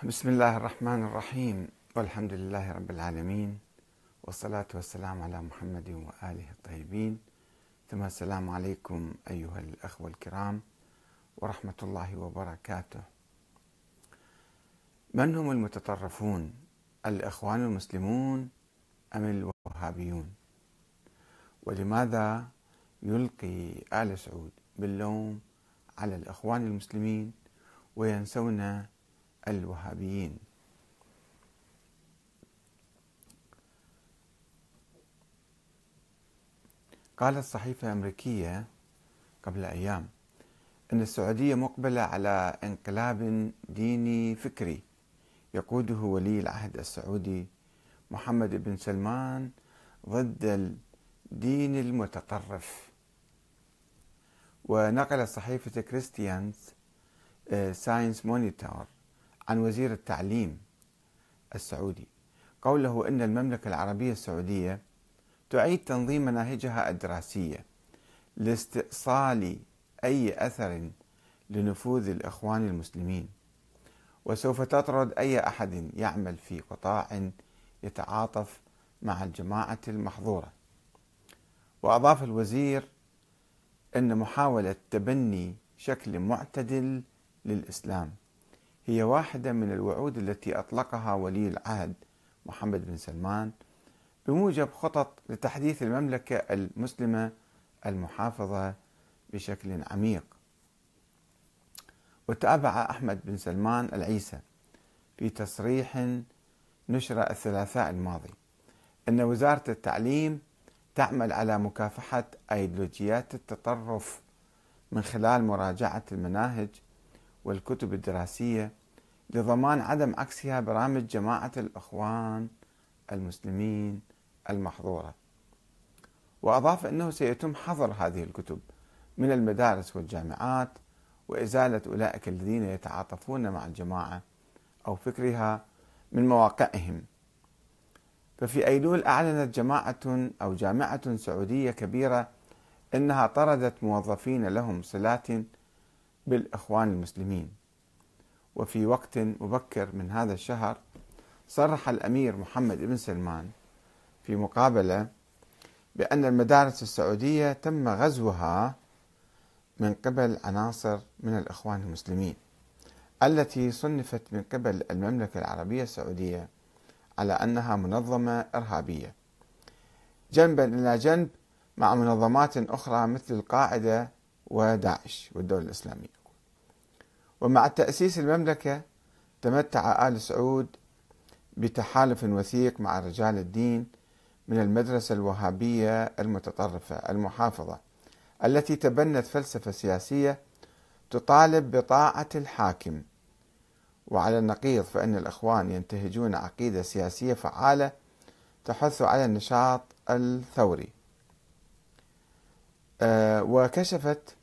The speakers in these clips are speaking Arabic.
بسم الله الرحمن الرحيم. والحمد لله رب العالمين. والصلاة والسلام على محمد وآله الطيبين. ثم السلام عليكم أيها الأخوة الكرام ورحمة الله وبركاته. من هم المتطرفون؟ الإخوان المسلمون أم الوهابيون؟ ولماذا يلقي آل سعود باللوم على الإخوان المسلمين وينسون الوهابيين. قالت صحيفة أمريكية قبل أيام أن السعودية مقبلة على انقلاب ديني فكري يقوده ولي العهد السعودي محمد بن سلمان ضد الدين المتطرف. ونقلت صحيفة كريستيانز ساينس مونيتور عن وزير التعليم السعودي. قوله إن المملكة العربية السعودية تعيد تنظيم مناهجها الدراسية لاستئصال أي أثر لنفوذ الإخوان المسلمين. وسوف تطرد أي أحد يعمل في قطاع يتعاطف مع الجماعة المحظورة. وأضاف الوزير إن محاولة تبني شكل معتدل للإسلام. هي واحدة من الوعود التي أطلقها ولي العهد محمد بن سلمان بموجب خطط لتحديث المملكة المسلمة المحافظة بشكل عميق. وتابع أحمد بن سلمان العيسى في تصريح نشر الثلاثاء الماضي أن وزارة التعليم تعمل على مكافحة أيديولوجيات التطرف من خلال مراجعة المناهج والكتب الدراسية لضمان عدم عكسها برامج جماعة الإخوان المسلمين المحظورة. وأضاف أنه سيتم حظر هذه الكتب من المدارس والجامعات وإزالة أولئك الذين يتعاطفون مع الجماعة أو فكرها من مواقعهم. ففي أيلول أعلنت جماعة أو جامعة سعودية كبيرة أنها طردت موظفين لهم صلات بالإخوان المسلمين. وفي وقت مبكر من هذا الشهر صرح الأمير محمد بن سلمان في مقابلة بأن المدارس السعودية تم غزوها من قبل عناصر من الإخوان المسلمين التي صنفت من قبل المملكة العربية السعودية على أنها منظمة إرهابية. جنبا إلى جنب مع منظمات أخرى مثل القاعدة وداعش والدولة الإسلامية. ومع تأسيس المملكة تمتع آل سعود بتحالف وثيق مع رجال الدين من المدرسة الوهابية المتطرفة المحافظة التي تبنت فلسفة سياسية تطالب بطاعة الحاكم. وعلى النقيض فإن الإخوان ينتهجون عقيدة سياسية فعالة تحث على النشاط الثوري. أه وكشفت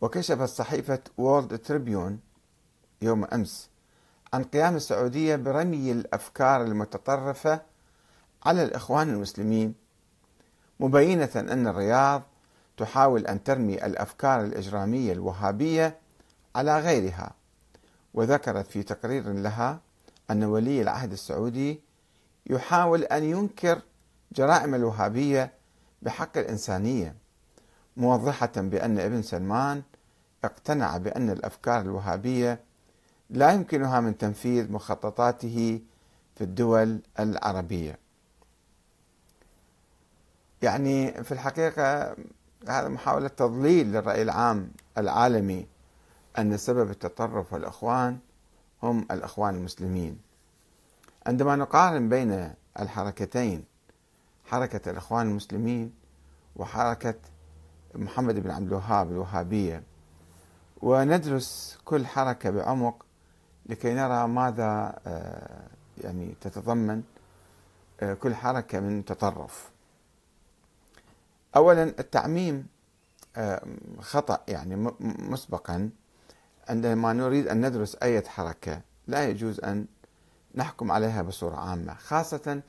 وكشفت صحيفة وورلد تريبيون يوم أمس عن قيام السعودية برمي الأفكار المتطرفة على الإخوان المسلمين مبينة أن الرياض تحاول أن ترمي الأفكار الإجرامية الوهابية على غيرها. وذكرت في تقرير لها أن ولي العهد السعودي يحاول أن ينكر جرائم الوهابية بحق الإنسانية. موضحة بأن ابن سلمان اقتنع بأن الأفكار الوهابية لا يمكنها من تنفيذ مخططاته في الدول العربية. يعني في الحقيقة هذا محاولة تضليل للرأي العام العالمي أن سبب التطرف والإخوان هم الإخوان المسلمين. عندما نقارن بين الحركتين حركة الإخوان المسلمين وحركة محمد بن عبد الوهاب الوهابية وندرس كل حركة بعمق لكي نرى ماذا آه، يعني تتضمن آه، كل حركة من تطرف. أولا التعميم آه، خطأ يعني مسبقا. عندما نريد أن ندرس أي حركة لا يجوز أن نحكم عليها بصورة عامة خاصة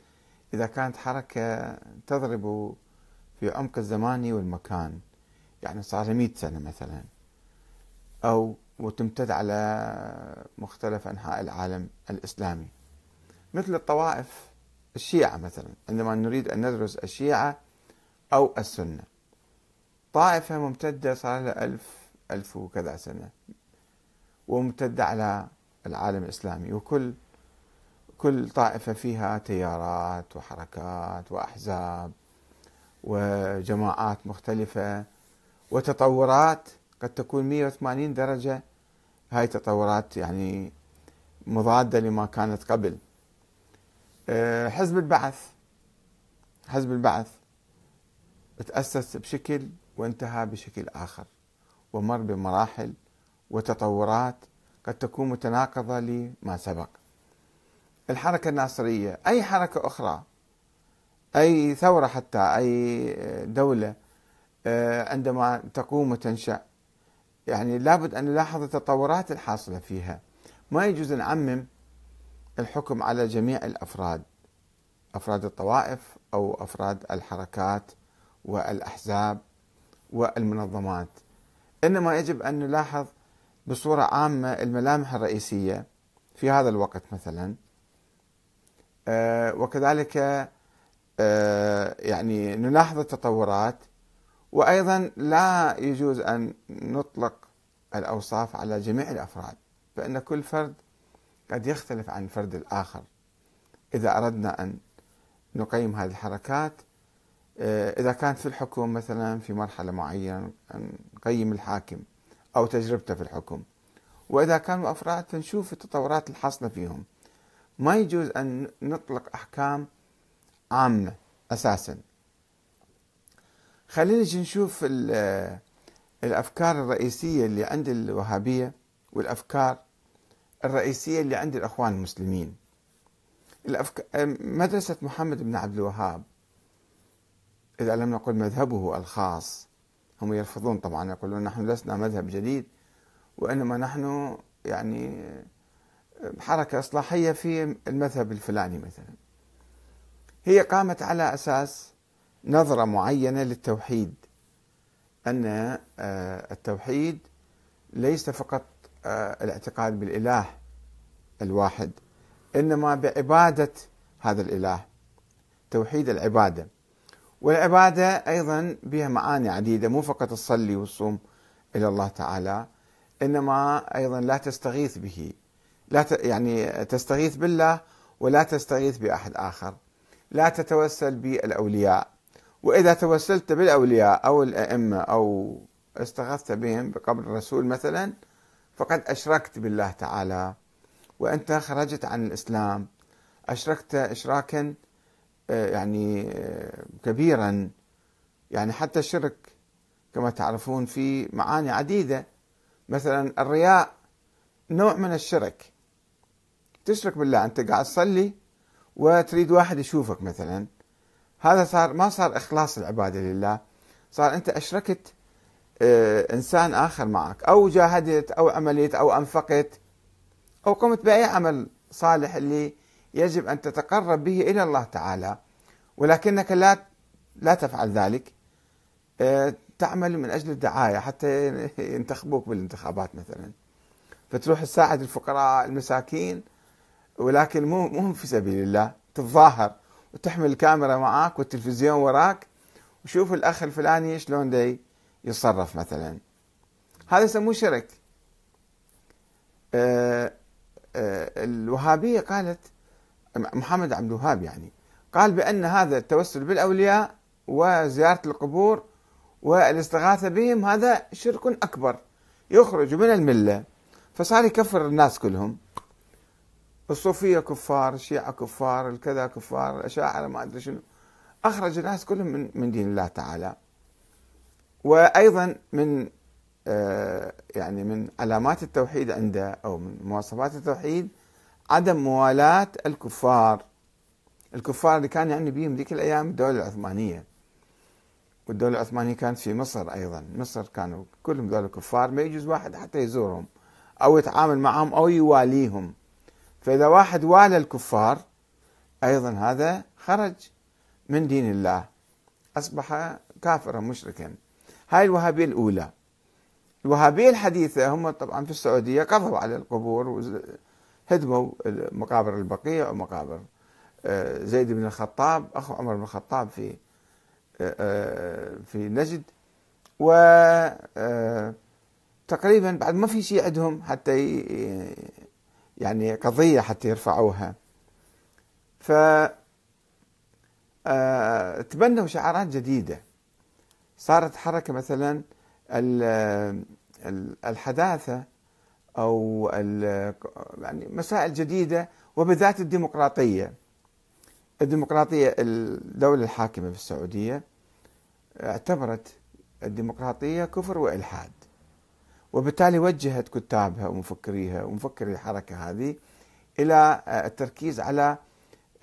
إذا كانت حركة تضرب في عمق الزمان والمكان. يعني صار 100 سنة مثلا. أو وتمتد على مختلف أنحاء العالم الإسلامي. مثل الطوائف الشيعة مثلا عندما نريد أن ندرس الشيعة أو السنة. طائفة ممتدة صار لها ألف ألف وكذا سنة. وممتدة على العالم الإسلامي. وكل كل طائفة فيها تيارات وحركات وأحزاب وجماعات مختلفة. وتطورات قد تكون 180 درجة. هاي تطورات يعني مضادة لما كانت قبل. آه، حزب البعث. حزب البعث تأسس بشكل وانتهى بشكل آخر ومر بمراحل وتطورات قد تكون متناقضة لما سبق. الحركة الناصرية أي حركة أخرى أي ثورة حتى أي دولة عندما تقوم وتنشأ. يعني لابد أن نلاحظ التطورات الحاصلة فيها. ما يجوز نعمم الحكم على جميع الأفراد أفراد الطوائف أو أفراد الحركات والأحزاب والمنظمات. إنما يجب أن نلاحظ بصورة عامة الملامح الرئيسية في هذا الوقت مثلا. آه، وكذلك آه، يعني نلاحظ التطورات وأيضا لا يجوز أن نطلق الأوصاف على جميع الأفراد فإن كل فرد قد يختلف عن الفرد الآخر. إذا أردنا أن نقيم هذه الحركات آه، إذا كانت في الحكم مثلا في مرحلة معينة نقيم الحاكم أو تجربته في الحكم. وإذا كانوا أفراد فنشوف التطورات الحاصلة فيهم. ما يجوز أن نطلق أحكام عامة أساسا. خلينا نشوف الأفكار الرئيسية اللي عند الوهابية والأفكار الرئيسية اللي عند الأخوان المسلمين. مدرسة محمد بن عبد الوهاب إذا لم نقل مذهبه الخاص هم يرفضون طبعا يقولون نحن لسنا مذهب جديد وإنما نحن يعني حركة إصلاحية في المذهب الفلاني مثلا هي قامت على أساس نظرة معينة للتوحيد. أن آه، التوحيد ليس فقط آه، الاعتقاد بالإله الواحد إنما بعبادة هذا الإله توحيد العبادة. والعبادة أيضا بها معاني عديدة مو فقط تصلي والصوم إلى الله تعالى إنما أيضا لا تستغيث به لا ت... يعني تستغيث بالله ولا تستغيث بأحد آخر لا تتوسل بالأولياء. وإذا توسلت بالأولياء أو الأئمة أو استغثت بهم بقبر الرسول مثلا فقد أشركت بالله تعالى. وأنت خرجت عن الإسلام أشركت إشراكا آه، يعني آه، كبيرا. يعني حتى الشرك كما تعرفون في معاني عديدة. مثلا الرياء نوع من الشرك. تشرك بالله أنت قاعد تصلي وتريد واحد يشوفك مثلا. هذا صار ما صار إخلاص العبادة لله. صار أنت أشركت آه، إنسان آخر معك. أو جاهدت أو عملت أو أنفقت أو قمت بأي عمل صالح اللي يجب أن تتقرب به إلى الله تعالى. ولكنك لا لا تفعل ذلك. آه، تعمل من أجل الدعاية حتى ينتخبوك بالانتخابات مثلا. فتروح تساعد الفقراء المساكين ولكن مو مو في سبيل الله تتظاهر. وتحمل الكاميرا معك والتلفزيون وراك وشوف الأخ الفلاني شلون دي يتصرف مثلا. هذا يسموه شرك. آه، آه، الوهابية قالت محمد عبد الوهاب يعني قال بأن هذا التوسل بالأولياء وزيارة القبور والاستغاثة بهم هذا شرك أكبر يخرج من الملة. فصار يكفر الناس كلهم. الصوفية كفار الشيعة كفار الكذا كفار الأشاعرة ما أدري شنو. أخرج الناس كلهم من, من دين الله تعالى. وأيضا من آه، يعني من علامات التوحيد عنده أو من مواصفات التوحيد عدم موالاه الكفار. الكفار اللي كان يعني بهم ذيك الأيام الدولة العثمانية. والدولة العثمانية كانت في مصر أيضا. مصر كانوا كلهم ذول كفار ما يجوز واحد حتى يزورهم أو يتعامل معهم أو يواليهم. فإذا واحد والى الكفار أيضا هذا خرج من دين الله. أصبح كافرا مشركا. هاي الوهابية الأولى. الوهابية الحديثة هم طبعا في السعودية قضوا على القبور وهدموا مقابر البقيع ومقابر آه، زيد بن الخطاب أخو عمر بن الخطاب في آه، آه، في نجد. و تقريبا بعد ما في شيء عندهم حتى يعني قضية حتى يرفعوها. ف تبنوا شعارات جديدة. صارت حركة مثلا الحداثة أو يعني مسائل جديدة وبذات الديمقراطية. الديمقراطية الدولة الحاكمة في السعودية اعتبرت الديمقراطية كفر وإلحاد. وبالتالي وجهت كتابها ومفكريها ومفكري الحركة هذه إلى التركيز على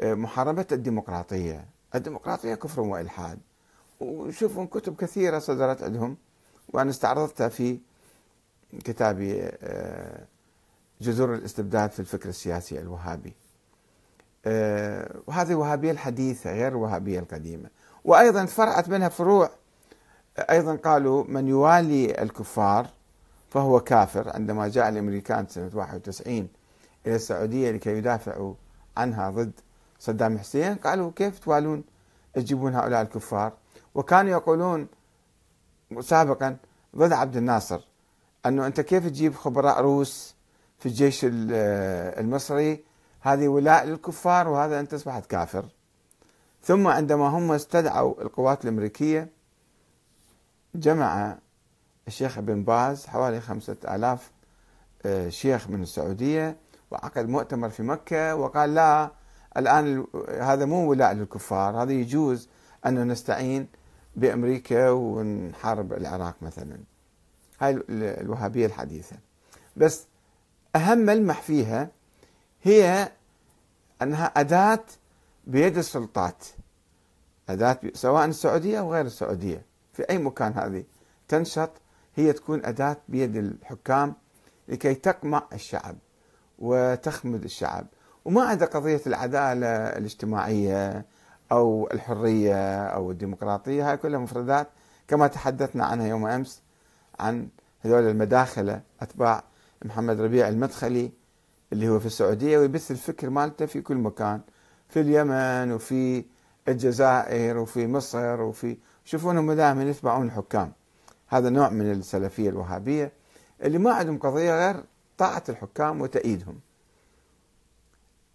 محاربة الديمقراطية. الديمقراطية كفر وإلحاد. وشوفوا كتب كثيرة صدرت عندهم وأنا استعرضتها في كتابي آه، جذور الاستبداد في الفكر السياسي الوهابي. آه، وهذه الوهابية الحديثة غير الوهابية القديمة. وأيضا فرعت منها فروع. أيضا قالوا من يوالي الكفار فهو كافر عندما جاء الأمريكان سنة 91 إلى السعودية لكي يدافعوا عنها ضد صدام حسين. قالوا كيف توالون تجيبون هؤلاء الكفار. وكانوا يقولون سابقا ضد عبد الناصر أنه أنت كيف تجيب خبراء روس في الجيش المصري؟ هذه ولاء للكفار وهذا أنت أصبحت كافر. ثم عندما هم استدعوا القوات الأمريكية جمع الشيخ ابن باز حوالي خمسة آلاف آه، شيخ من السعودية وعقد مؤتمر في مكة وقال لا الآن هذا مو ولاء للكفار هذا يجوز أن نستعين بأمريكا ونحارب العراق مثلا. هاي الوهابية الحديثة. بس أهم ملمح فيها هي أنها أداة بيد السلطات أداة سواء السعودية أو غير السعودية. في أي مكان هذه تنشط هي تكون أداة بيد الحكام لكي تقمع الشعب وتخمد الشعب. وما عندها قضية العدالة الاجتماعية أو الحرية أو الديمقراطية هاي كلها مفردات كما تحدثنا عنها يوم أمس عن هذول المداخلة أتباع محمد ربيع المدخلي اللي هو في السعودية ويبث الفكر مالته في كل مكان في اليمن وفي الجزائر وفي مصر وفي شوفونهم دائما يتبعون الحكام. هذا نوع من السلفية الوهابية اللي ما عندهم قضية غير طاعة الحكام وتأييدهم.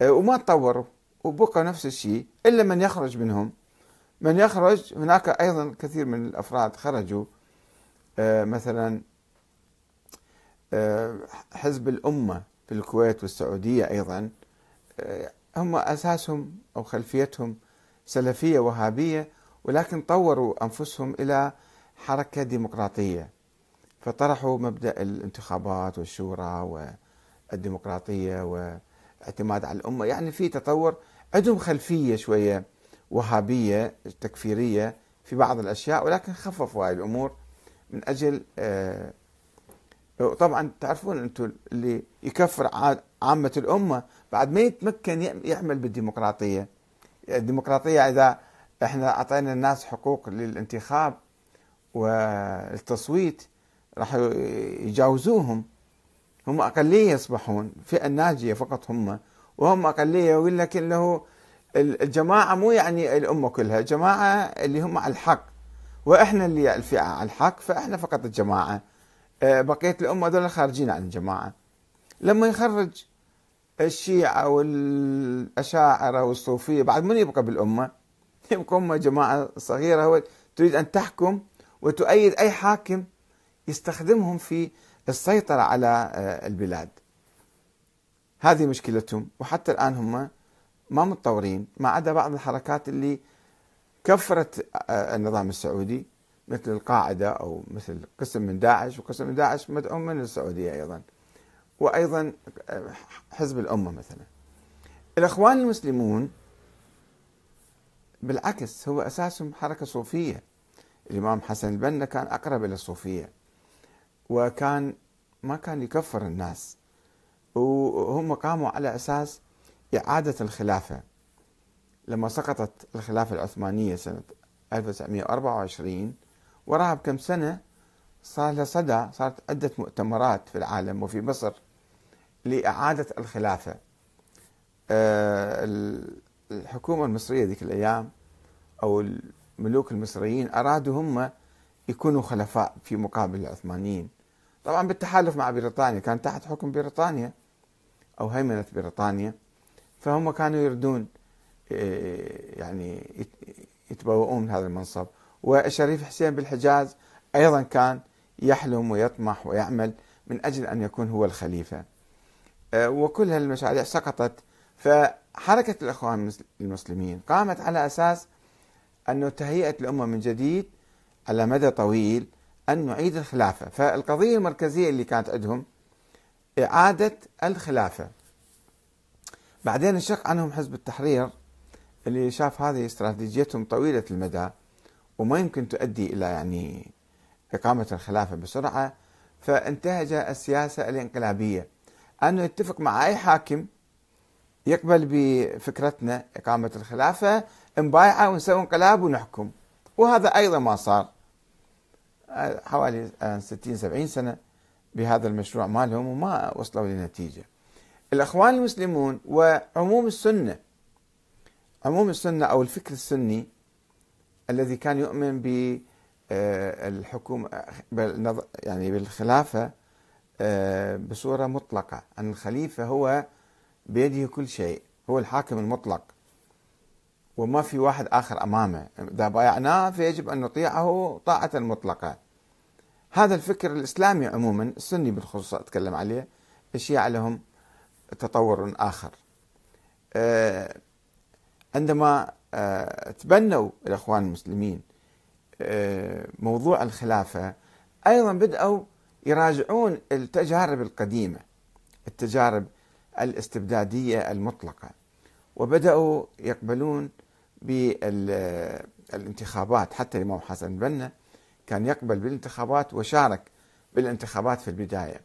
أه، وما تطوروا وبقى نفس الشيء إلا من يخرج منهم. من يخرج هناك أيضا كثير من الأفراد خرجوا. أه، مثلا أه، حزب الأمة في الكويت والسعودية أيضا. هم أساسهم أو خلفيتهم سلفية وهابية ولكن طوروا أنفسهم إلى حركة ديمقراطية. فطرحوا مبدأ الانتخابات والشورى والديمقراطية واعتماد على الأمة. يعني في تطور عندهم خلفية شوية وهابية تكفيرية في بعض الأشياء ولكن خففوا هاي الأمور من أجل آه، طبعا تعرفون أنتم اللي يكفر عامة الأمة بعد ما يتمكن يعمل بالديمقراطية. الديمقراطية إذا إحنا أعطينا الناس حقوق للانتخاب والتصويت راح يجاوزوهم. هم أقلية يصبحون فئة ناجية فقط هم. وهم أقلية يقول لك أنه الجماعة مو يعني الأمة كلها جماعة اللي هم على الحق. وإحنا اللي الفئة على الحق فإحنا فقط الجماعة. آه، بقية الأمة هذول خارجين عن الجماعة. لما يخرج الشيعة والأشاعرة والصوفية بعد من يبقى بالأمة؟ يبقى أمة جماعة صغيرة. هو تريد أن تحكم وتؤيد أي حاكم يستخدمهم في السيطرة على آه، البلاد. هذه مشكلتهم وحتى الآن هم ما متطورين ما عدا بعض الحركات اللي كفرت آه، النظام السعودي مثل القاعدة أو مثل قسم من داعش وقسم من داعش مدعوم من السعودية أيضا. وأيضا آه، حزب الأمة مثلا. الأخوان المسلمون بالعكس هو أساسهم حركة صوفية. الإمام حسن البنا كان أقرب إلى الصوفية وكان ما كان يكفر الناس وهم قاموا على أساس إعادة الخلافة. لما سقطت الخلافة العثمانية سنة 1924 وراها بكم سنة صار لها صدى صارت عدة مؤتمرات في العالم وفي مصر لإعادة الخلافة. آه، الحكومة المصرية ذيك الأيام أو الملوك المصريين أرادوا هم يكونوا خلفاء في مقابل العثمانيين. طبعا بالتحالف مع بريطانيا كان تحت حكم بريطانيا أو هيمنة بريطانيا فهم كانوا يردون آه، يعني يتبوؤون هذا المنصب. والشريف حسين بالحجاز أيضا كان يحلم ويطمح ويعمل من أجل أن يكون هو الخليفة. آه، وكل هالمشاريع سقطت فحركة الإخوان المسلمين قامت على أساس أنه تهيئة الأمة من جديد على مدى طويل أن نعيد الخلافة. فالقضية المركزية اللي كانت عندهم إعادة الخلافة. بعدين انشق عنهم حزب التحرير اللي شاف هذه استراتيجيتهم طويلة المدى وما يمكن تؤدي إلى يعني إقامة الخلافة بسرعة فانتهج السياسة الانقلابية. أنه يتفق مع أي حاكم يقبل بفكرتنا إقامة الخلافة نبايعه ونسوي انقلاب ونحكم. وهذا أيضا ما صار. حوالي 60 70 سنة بهذا المشروع مالهم وما وصلوا لنتيجة. الإخوان المسلمون وعموم السنة عموم السنة أو الفكر السني الذي كان يؤمن بالحكومة يعني بالخلافة آه، بصورة مطلقة. أن الخليفة هو بيده كل شيء هو الحاكم المطلق. وما في واحد آخر أمامه. إذا بايعناه فيجب أن نطيعه طاعة مطلقة. هذا الفكر الإسلامي عموما السني بالخصوص أتكلم عليه الشيعة لهم تطور آخر. آه، عندما آه، تبنوا الإخوان المسلمين موضوع الخلافة أيضا بدأوا يراجعون التجارب القديمة التجارب الاستبدادية المطلقة. وبدأوا يقبلون بالانتخابات. حتى الإمام حسن البنا كان يقبل بالانتخابات وشارك بالانتخابات في البداية.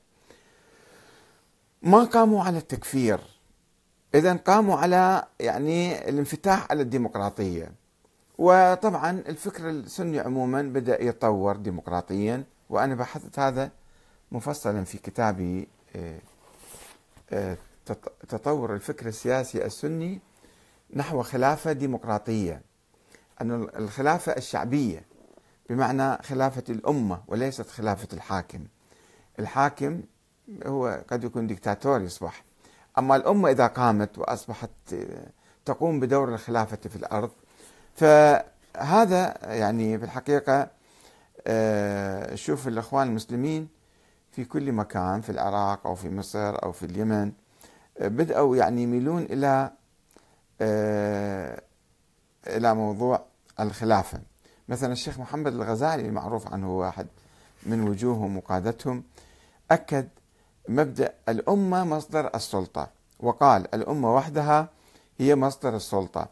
ما قاموا على التكفير. إذا قاموا على يعني الانفتاح على الديمقراطية. وطبعا الفكر السني عموما بدأ يتطور ديمقراطيا. وأنا بحثت هذا مفصلا في كتابي آه، آه، تطور الفكر السياسي السني نحو خلافة ديمقراطية. أن الخلافة الشعبية بمعنى خلافة الأمة وليست خلافة الحاكم. الحاكم هو قد يكون دكتاتور يصبح أما الأمة إذا قامت وأصبحت تقوم بدور الخلافة في الأرض فهذا يعني في الحقيقة آه، شوف الإخوان المسلمين في كل مكان في العراق أو في مصر أو في اليمن بدأوا يعني يميلون إلى آه، إلى موضوع الخلافة. مثلا الشيخ محمد الغزالي المعروف عنه واحد من وجوههم وقادتهم أكد مبدأ الأمة مصدر السلطة وقال الأمة وحدها هي مصدر السلطة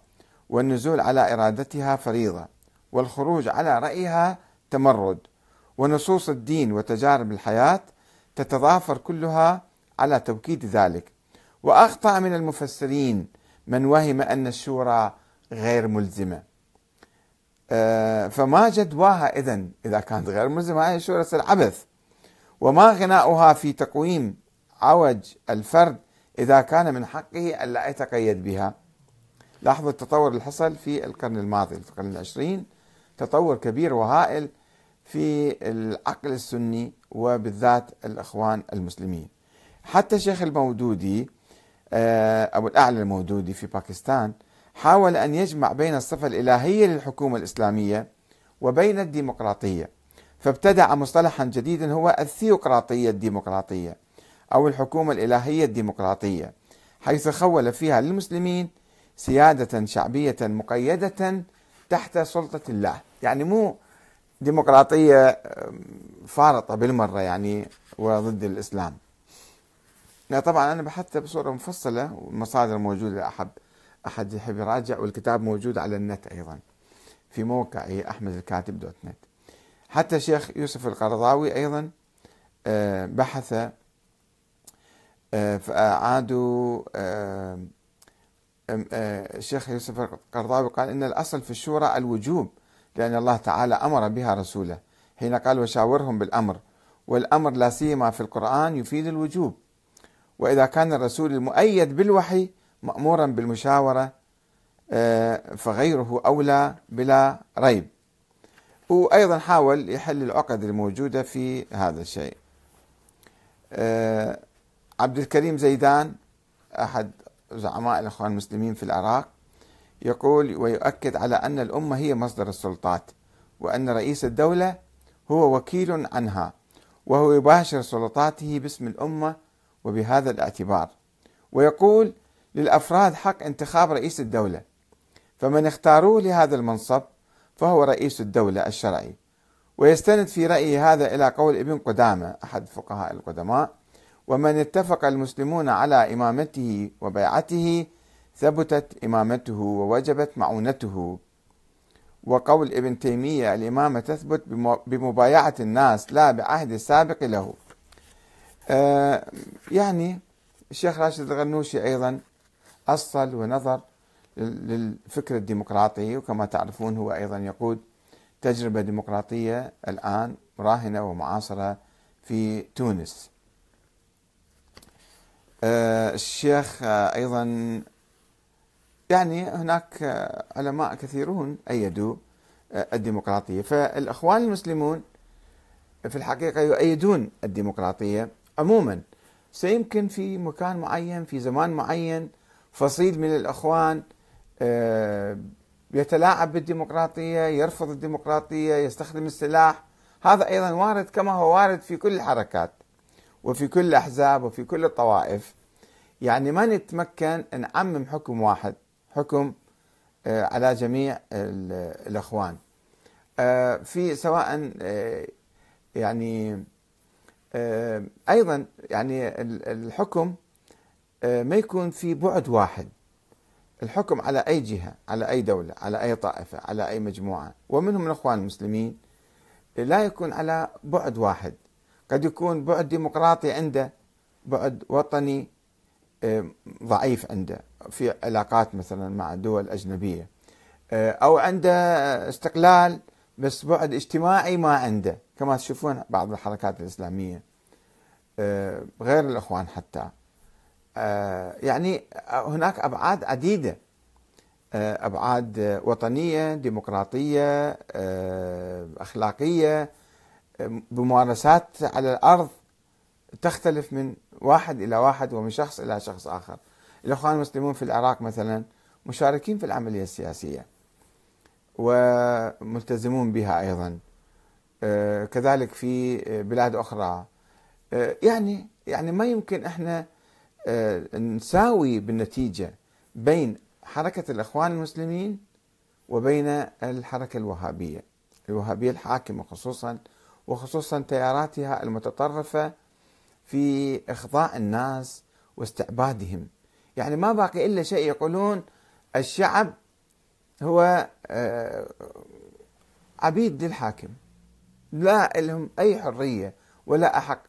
والنزول على إرادتها فريضة والخروج على رأيها تمرد ونصوص الدين وتجارب الحياة تتضافر كلها على توكيد ذلك. وأخطأ من المفسرين من وهم أن الشورى غير ملزمة. آه، فما جدواها اذا إذا كانت غير ملزمة هي الشورى تصير عبث. وما غناؤها في تقويم عوج الفرد إذا كان من حقه الا يتقيد بها. لاحظوا التطور اللي حصل في القرن الماضي في القرن العشرين تطور كبير وهائل في العقل السني وبالذات الإخوان المسلمين. حتى الشيخ المودودي أبو الأعلى المودودي في باكستان حاول أن يجمع بين الصفة الإلهية للحكومة الإسلامية وبين الديمقراطية فابتدع مصطلحا جديدا هو الثيوقراطية الديمقراطية أو الحكومة الإلهية الديمقراطية حيث خول فيها للمسلمين سيادة شعبية مقيدة تحت سلطة الله. يعني مو ديمقراطية فارطة بالمرة يعني وضد الإسلام. لا طبعا أنا بحثت بصورة مفصلة والمصادر موجودة أحب أحد يحب يراجع والكتاب موجود على النت أيضا. في موقعي أحمد الكاتب دوت نت. حتى الشيخ يوسف القرضاوي أيضا آه، بحث آه، فأعادوا آه، الشيخ يوسف القرضاوي قال إن الأصل في الشورى الوجوب لأن الله تعالى أمر بها رسوله. حين قال وشاورهم بالأمر والأمر لا سيما في القرآن يفيد الوجوب. وإذا كان الرسول المؤيد بالوحي مأمورا بالمشاورة آه، فغيره أولى بلا ريب. وأيضا حاول يحل العقد الموجودة في هذا الشيء. آه، عبد الكريم زيدان أحد زعماء الإخوان المسلمين في العراق يقول ويؤكد على أن الأمة هي مصدر السلطات وأن رئيس الدولة هو وكيل عنها وهو يباشر سلطاته باسم الأمة وبهذا الاعتبار. ويقول للأفراد حق انتخاب رئيس الدولة فمن اختاروه لهذا المنصب فهو رئيس الدولة الشرعي. ويستند في رأيه هذا إلى قول ابن قدامة أحد فقهاء القدماء ومن اتفق المسلمون على إمامته وبيعته ثبتت إمامته ووجبت معونته. وقول ابن تيمية الإمامة تثبت بمبايعة الناس لا بعهد السابق له. يعني الشيخ راشد الغنوشي أيضا أصل ونظر للفكر الديمقراطي وكما تعرفون هو أيضا يقود تجربة ديمقراطية الآن راهنة ومعاصرة في تونس. آه الشيخ أيضا يعني هناك علماء كثيرون أيدوا الديمقراطية فالأخوان المسلمون في الحقيقة يؤيدون الديمقراطية. عموما. سيمكن في مكان معين في زمان معين فصيل من الأخوان آه، يتلاعب بالديمقراطية يرفض الديمقراطية يستخدم السلاح. هذا أيضا وارد كما هو وارد في كل الحركات وفي كل الأحزاب وفي كل الطوائف. يعني ما نتمكن نعمم حكم واحد حكم آه، على جميع الأخوان. آه، في سواء يعني أيضا يعني الحكم ما يكون في بعد واحد. الحكم على أي جهة على أي دولة على أي طائفة على أي مجموعة. ومنهم الأخوان المسلمين لا يكون على بعد واحد. قد يكون بعد ديمقراطي عنده بعد وطني آه، ضعيف عنده. في علاقات مثلا مع دول أجنبية. آه، أو عنده استقلال بس بعد اجتماعي ما عنده. كما تشوفون بعض الحركات الإسلامية. آه، غير الإخوان حتى. آه، يعني هناك أبعاد عديدة. آه، أبعاد وطنية ديمقراطية آه، أخلاقية بممارسات على الأرض تختلف من واحد إلى واحد ومن شخص إلى شخص آخر. الإخوان المسلمون في العراق مثلا مشاركين في العملية السياسية. وملتزمون بها أيضا. كذلك في بلاد أخرى يعني يعني ما يمكن إحنا آه، نساوي بالنتيجة بين حركة الإخوان المسلمين وبين الحركة الوهابية الوهابية الحاكمة خصوصا وخصوصا تياراتها المتطرفة في إخضاع الناس واستعبادهم يعني ما باقي إلا شيء يقولون الشعب هو آه، عبيد للحاكم. لا لهم أي حرية ولا أحق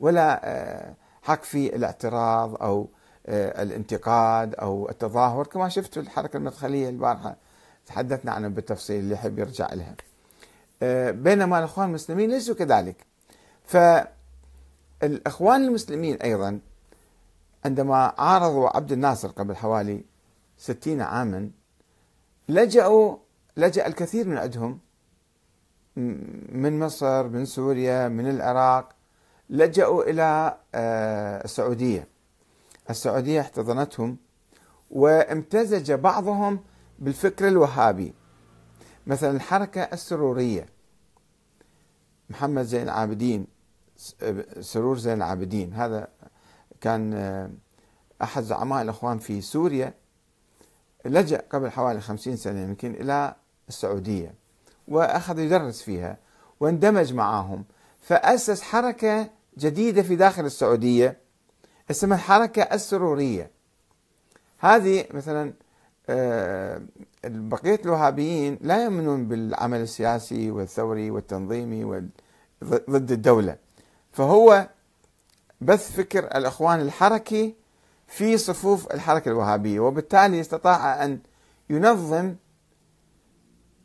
ولا آه، حق في الاعتراض أو آه، الانتقاد أو التظاهر. كما شفتوا الحركة المدخلية البارحة تحدثنا عنها بالتفصيل اللي يحب يرجع لها. بينما الإخوان المسلمين ليسوا كذلك. فالإخوان المسلمين أيضا عندما عارضوا عبد الناصر قبل حوالي ستين عاما لجأوا لجأ الكثير من عندهم من مصر من سوريا من العراق لجأوا إلى آه، السعودية. السعودية احتضنتهم وامتزج بعضهم بالفكر الوهابي. مثلا الحركة السرورية. محمد زين العابدين سرور زين العابدين. هذا كان آه، أحد زعماء الإخوان في سوريا. لجأ قبل حوالي خمسين سنة يمكن إلى السعودية وأخذ يدرس فيها واندمج معهم فأسس حركة جديدة في داخل السعودية اسمها الحركة السرورية. هذه مثلا آه، بقية الوهابيين لا يؤمنون بالعمل السياسي والثوري والتنظيمي ضد الدولة. فهو بث فكر الإخوان الحركي في صفوف الحركة الوهابية وبالتالي استطاع أن ينظم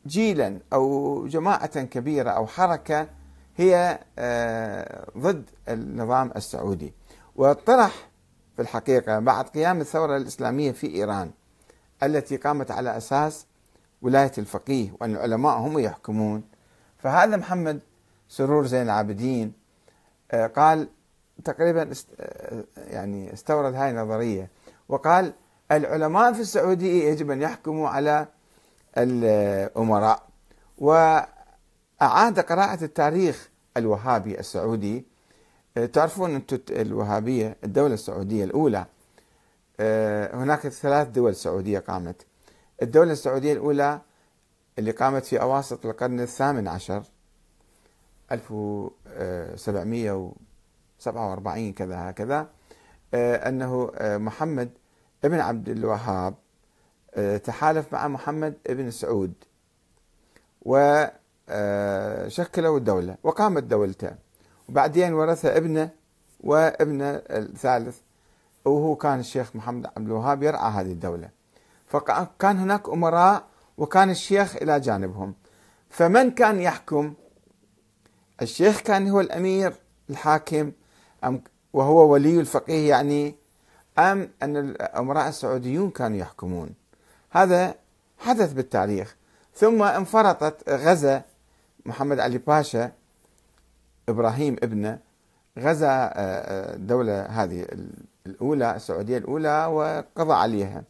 جيلا أو جماعة كبيرة أو حركة هي آه، ضد النظام السعودي. وطرح في الحقيقة بعد قيام الثورة الإسلامية في إيران التي قامت على أساس ولاية الفقيه وأن العلماء هم يحكمون فهذا محمد سرور زين العابدين آه، قال تقريبا يعني استورد هاي النظرية. وقال العلماء في السعودية يجب أن يحكموا على الأمراء. وأعاد قراءة التاريخ الوهابي السعودي. آه، تعرفون أنتم الوهابية الدولة السعودية الأولى. هناك ثلاث دول سعودية قامت. الدولة السعودية الأولى اللي قامت في أواسط القرن الثامن عشر 1747 كذا هكذا آه، أنه آه، محمد ابن عبد الوهاب آه، تحالف مع محمد ابن سعود وشكلوا الدولة وقامت دولته. وبعدين ورث ابنه وابنه الثالث وهو كان الشيخ محمد عبد الوهاب يرعى هذه الدولة. فكان هناك أمراء وكان الشيخ إلى جانبهم. فمن كان يحكم؟ الشيخ كان هو الأمير الحاكم أم وهو ولي الفقيه يعني أم أن الأمراء السعوديون كانوا يحكمون. هذا حدث بالتاريخ. ثم انفرطت غزا محمد علي باشا إبراهيم ابنه غزا الدولة آه، آه، هذه الأولى السعودية الأولى وقضى عليها.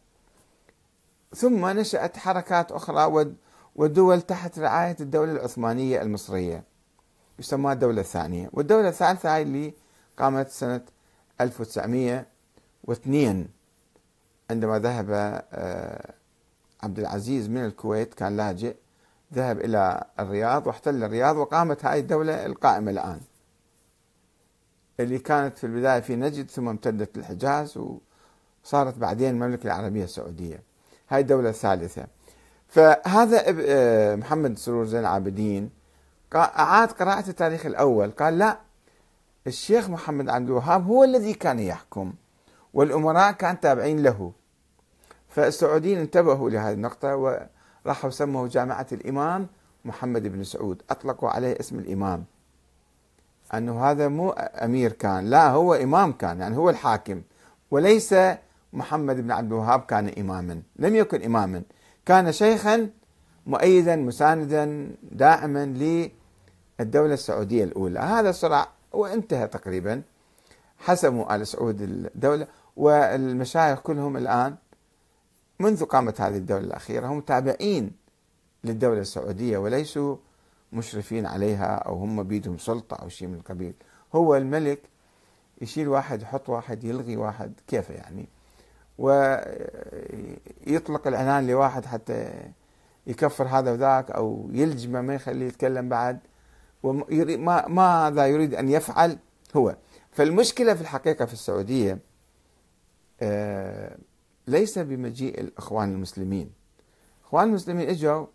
ثم نشأت حركات أخرى ودول تحت رعاية الدولة العثمانية المصرية يسمى الدولة الثانية. والدولة الثالثة هاي اللي قامت سنة 1902 عندما ذهب آه، عبد العزيز من الكويت كان لاجئ ذهب إلى الرياض واحتل الرياض وقامت هاي الدولة القائمة الآن اللي كانت في البداية في نجد ثم امتدت للحجاز وصارت بعدين المملكة العربية السعودية. هاي الدولة الثالثة. فهذا آه، محمد سرور زين العابدين أعاد قراءة التاريخ الأول. قال لا الشيخ محمد عبد الوهاب هو الذي كان يحكم والأمراء كان تابعين له. فالسعوديين انتبهوا لهذه النقطة وراحوا سموا جامعة الإمام محمد بن سعود أطلقوا عليه اسم الإمام. أنه هذا مو أمير كان لا هو إمام كان يعني هو الحاكم. وليس محمد بن عبد الوهاب كان إماما لم يكن إماما. كان شيخا مؤيدا مساندا داعما للدولة السعودية الأولى. هذا الصراع وانتهى تقريبا حسموا آل سعود الدولة والمشايخ كلهم الآن منذ قامت هذه الدولة الأخيرة هم تابعين للدولة السعودية وليسوا مشرفين عليها أو هم بيدهم سلطة أو شيء من القبيل. هو الملك يشيل واحد يحط واحد يلغي واحد كيف يعني؟ ويطلق العنان لواحد حتى يكفر هذا وذاك أو يلجمه ما يخليه يتكلم بعد. وما ماذا يريد أن يفعل هو. فالمشكلة في الحقيقة في السعودية آه، ليس بمجيء الإخوان المسلمين. الاخوان المسلمين إجوا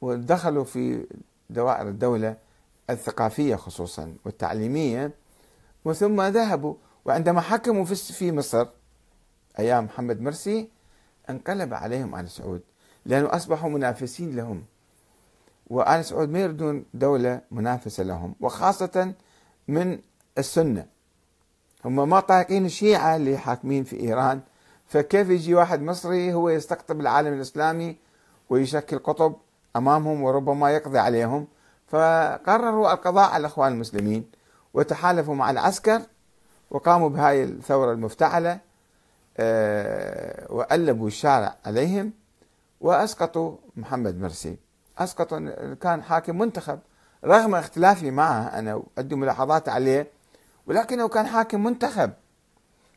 ودخلوا في دوائر الدولة الثقافية خصوصا والتعليمية وثم ذهبوا. وعندما حكموا في مصر أيام محمد مرسي انقلب عليهم آل سعود لأنه أصبحوا منافسين لهم. وآل سعود ما يريدون دولة منافسة لهم وخاصة من السنة. هم ما طايقين الشيعة اللي حاكمين في إيران فكيف يجي واحد مصري هو يستقطب العالم الإسلامي ويشكل قطب أمامهم وربما يقضي عليهم؟ فقرروا القضاء على الإخوان المسلمين وتحالفوا مع العسكر وقاموا بهاي الثورة المفتعلة آه، وقلبوا الشارع عليهم وأسقطوا محمد مرسي. اسقطوا كان حاكم منتخب رغم اختلافي معه أنا وعندي ملاحظات عليه ولكنه كان حاكم منتخب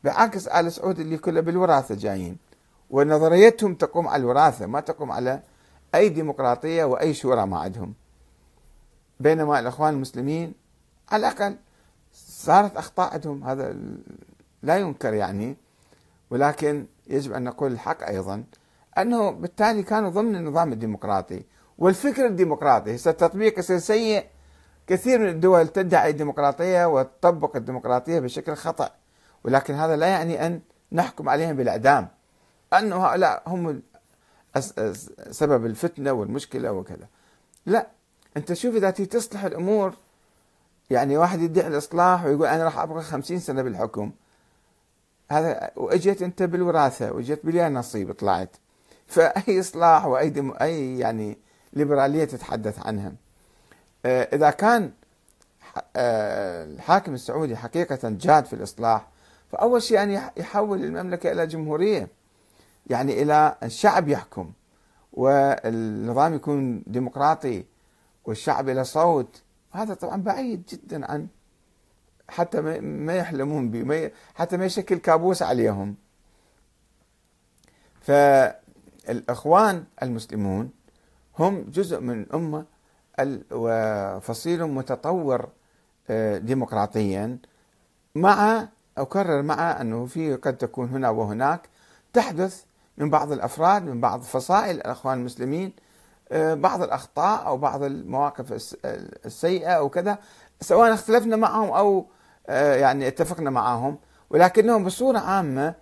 بعكس آل سعود اللي كله بالوراثة جايين ونظريتهم تقوم على الوراثة ما تقوم على أي ديمقراطية وأي شورى ما عندهم. بينما الأخوان المسلمين على الأقل صارت أخطاء عندهم هذا لا ينكر يعني ولكن يجب أن نقول الحق أيضا أنه بالتالي كانوا ضمن النظام الديمقراطي والفكر الديمقراطي. هسه التطبيق سيء كثير من الدول تدعي الديمقراطية وتطبق الديمقراطية بشكل خطأ ولكن هذا لا يعني أن نحكم عليهم بالإعدام أنه هؤلاء هم سبب الفتنة والمشكلة وكذا. لا أنت شوف إذا تصلح الأمور يعني واحد يدعي الإصلاح ويقول أنا راح أبقى خمسين سنة بالحكم هذا وإجيت أنت بالوراثة وإجيت بلي نصيب طلعت. فأي إصلاح وأي دم أي يعني ليبرالية تتحدث عنها. آه، إذا كان آه، الحاكم السعودي حقيقة جاد في الإصلاح فأول شيء أن يحول المملكة إلى جمهورية يعني إلى الشعب يحكم والنظام يكون ديمقراطي والشعب له صوت. هذا طبعا بعيد جدا عن حتى ما يحلمون به حتى ما يشكل كابوس عليهم. فالإخوان المسلمون هم جزء من الأمة وفصيل متطور آه، ديمقراطيا. مع أكرر مع أنه في قد تكون هنا وهناك تحدث من بعض الأفراد من بعض فصائل الأخوان المسلمين آه، بعض الأخطاء أو بعض المواقف السيئة أو كذا سواء اختلفنا معهم أو آه، يعني اتفقنا معهم. ولكنهم بصورة عامة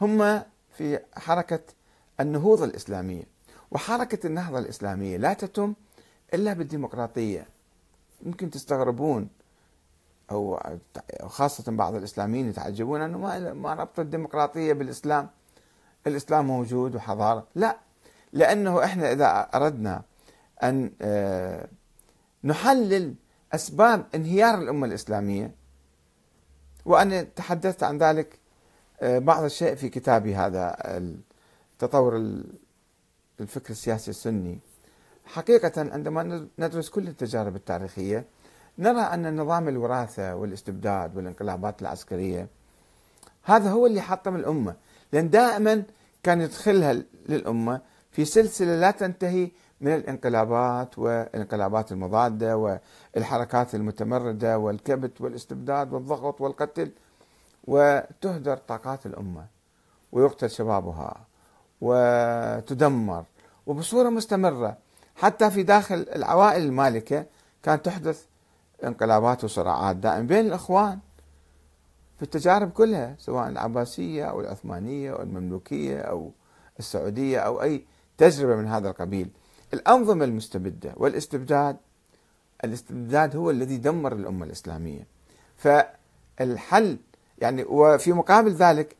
هم في حركة النهوض الإسلامية. وحركة النهضة الإسلامية لا تتم إلا بالديمقراطية. يمكن تستغربون أو خاصة بعض الإسلاميين يتعجبون أنه ما ما ربط الديمقراطية بالإسلام. الإسلام موجود وحضارة. لا لأنه إحنا إذا أردنا أن آه، نحلل أسباب انهيار الأمة الإسلامية وأنا تحدثت عن ذلك آه، بعض الشيء في كتابي هذا تطور الفكر السياسي السني. حقيقة عندما ندرس كل التجارب التاريخية نرى أن نظام الوراثة والاستبداد والانقلابات العسكرية هذا هو اللي حطم الأمة. لأن دائما كان يدخلها للأمة في سلسلة لا تنتهي من الانقلابات والانقلابات المضادة والحركات المتمردة والكبت والاستبداد والضغط والقتل وتهدر طاقات الأمة ويقتل شبابها. وتدمر. وبصورة مستمرة حتى في داخل العوائل المالكة كانت تحدث انقلابات وصراعات. دائم بين الإخوان في التجارب كلها سواء العباسية أو العثمانية أو المملوكية أو السعودية أو أي تجربة من هذا القبيل. الأنظمة المستبدة والاستبداد الاستبداد هو الذي دمر الأمة الإسلامية. فالحل يعني وفي مقابل ذلك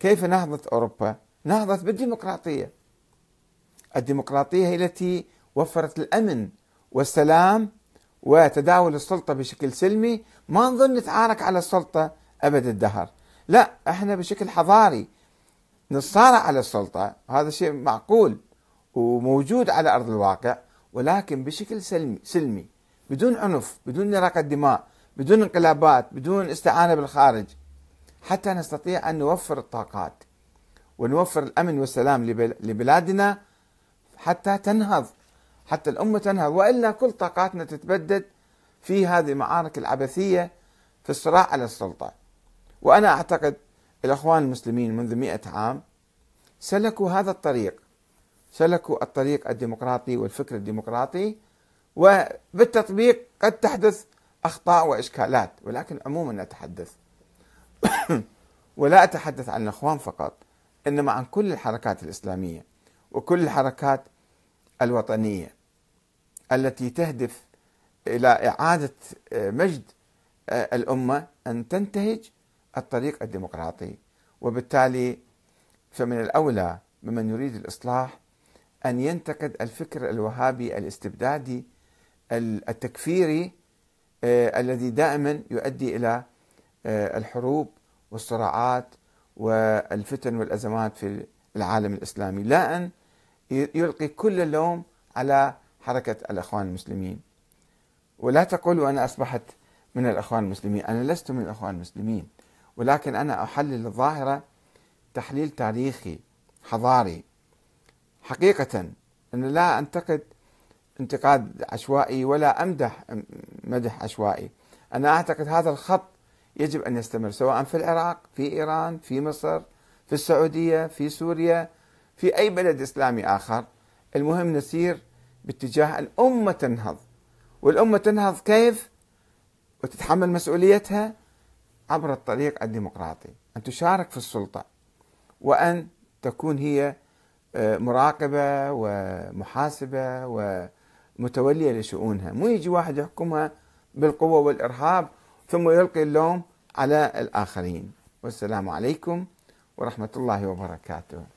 كيف نهضت أوروبا؟ نهضت بالديمقراطية. الديمقراطية هي التي وفرت الأمن والسلام وتداول السلطة بشكل سلمي ما نظن نتعارك على السلطة أبد الدهر. لا إحنا بشكل حضاري نصارع على السلطة هذا شيء معقول وموجود على أرض الواقع ولكن بشكل سلمي, سلمي بدون عنف بدون نراقة دماء بدون انقلابات بدون استعانة بالخارج. حتى نستطيع أن نوفر الطاقات. ونوفر الأمن والسلام لبلادنا حتى تنهض حتى الأمة تنهض. وإلا كل طاقاتنا تتبدد في هذه المعارك العبثية في الصراع على السلطة. وأنا أعتقد الأخوان المسلمين منذ مئة عام سلكوا هذا الطريق. سلكوا الطريق الديمقراطي والفكر الديمقراطي وبالتطبيق قد تحدث أخطاء وإشكالات ولكن عموما أتحدث. ولا أتحدث عن الأخوان فقط. إنما عن كل الحركات الإسلامية وكل الحركات الوطنية التي تهدف إلى إعادة مجد الأمة أن تنتهج الطريق الديمقراطي. وبالتالي فمن الأولى بمن يريد الإصلاح أن ينتقد الفكر الوهابي الاستبدادي التكفيري آه، الذي دائما يؤدي آه، الحروب والصراعات والفتن والأزمات في العالم الإسلامي. لا أن يلقي كل اللوم على حركة الأخوان المسلمين. ولا تقولوا أنا أصبحت من الأخوان المسلمين. أنا لست من الأخوان المسلمين. ولكن أنا أحلل الظاهرة تحليل تاريخي حضاري. حقيقة أنا لا أنتقد انتقاد عشوائي ولا أمدح مدح عشوائي. أنا أعتقد هذا الخط يجب أن يستمر سواء في العراق في إيران في مصر في السعودية في سوريا في أي بلد إسلامي آخر. المهم نسير باتجاه الأمة تنهض. والأمة تنهض كيف؟ وتتحمل مسؤوليتها عبر الطريق الديمقراطي. أن تشارك في السلطة. وأن تكون هي مراقبة ومحاسبة ومتولية لشؤونها. مو يجي واحد يحكمها بالقوة والإرهاب ثم يلقي اللوم على الآخرين. والسلام عليكم ورحمة الله وبركاته.